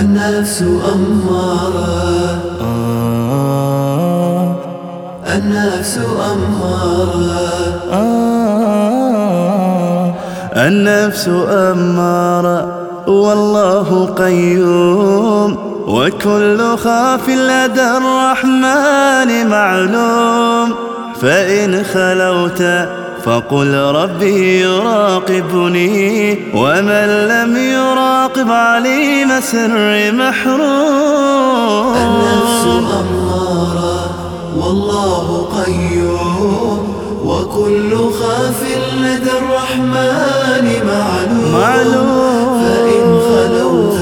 النفس أمارة. النفس أمارة. النفس أمارة والله قيوم وكل خاف لدى الرحمن معلوم. فإن خلوت فقل ربي يراقبني ومن لم يراقب عليم سر محروم. النفس أمارة والله قيوم وكل خاف الرحمن معلوم, معلوم. فإن خلوت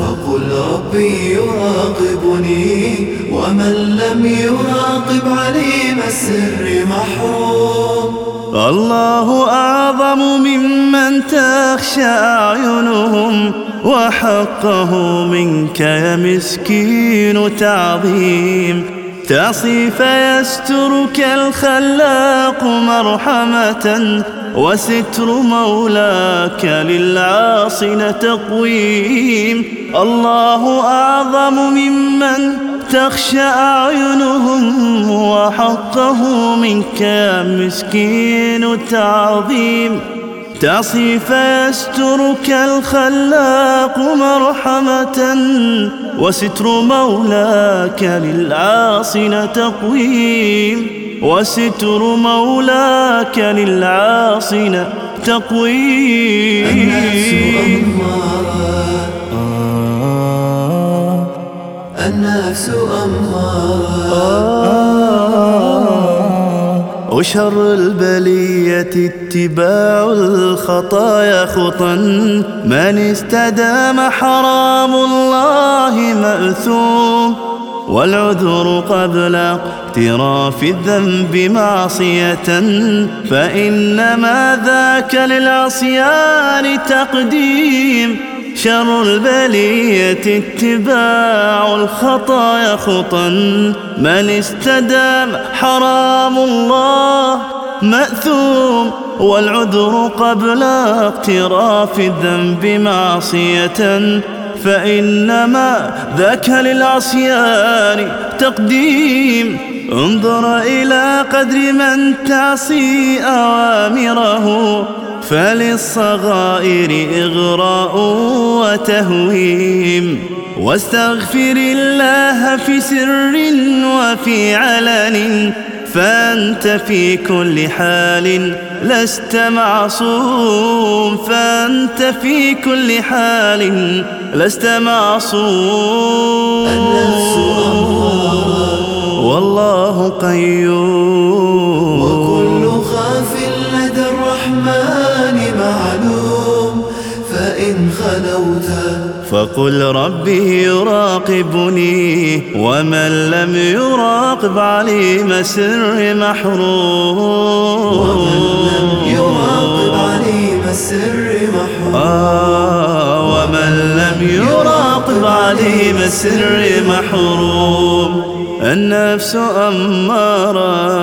فقل ربي يراقبني ومن لم يراقب عليم السر محروم. الله أعظم ممن تخشى أعينهم وحقه منك يا مسكين تعظيم. تعصي فيسترك الخلاق مرحمة وستر مولاك للعاصين تقويم. الله أعظم ممن تخشى أعينهم وحقه منك يا مسكين تعظيم. تعصي فيسترك الخلاق مرحمة. وستر مولاك للعاصين تقويم. وستر مولاك للعاصين تقويم النفس أمارة النفس أمارة وشر البلية اتباع الخطايا خطا من استدام حرام الله مأثوم والعذر قبل اقتراف الذنب معصية فإنما ذاك للعصيان تقديم. شر البلية اتباع الخطايا خطا من استدام حرام الله مأثوم. والعذر قبل اقتراف الذنب معصية فإنما ذاك للعصيان تقديم. انظر إلى قدر من تعصي أوامره فللصغائر إغراء وتهويم. واستغفر الله في سر وفي علن فأنت في كل حال لست معصوم فأنت في كل حال لست معصوم. والله قيوم. وكل خاف لدى الرحمن معلوم فإن خلوت فقل ربي يراقبني ومن لم يراقب عليم سر محروم. يراقب عليم السر محروم آه ومن لم يراقب عليم السر محروم. النفس أمارة.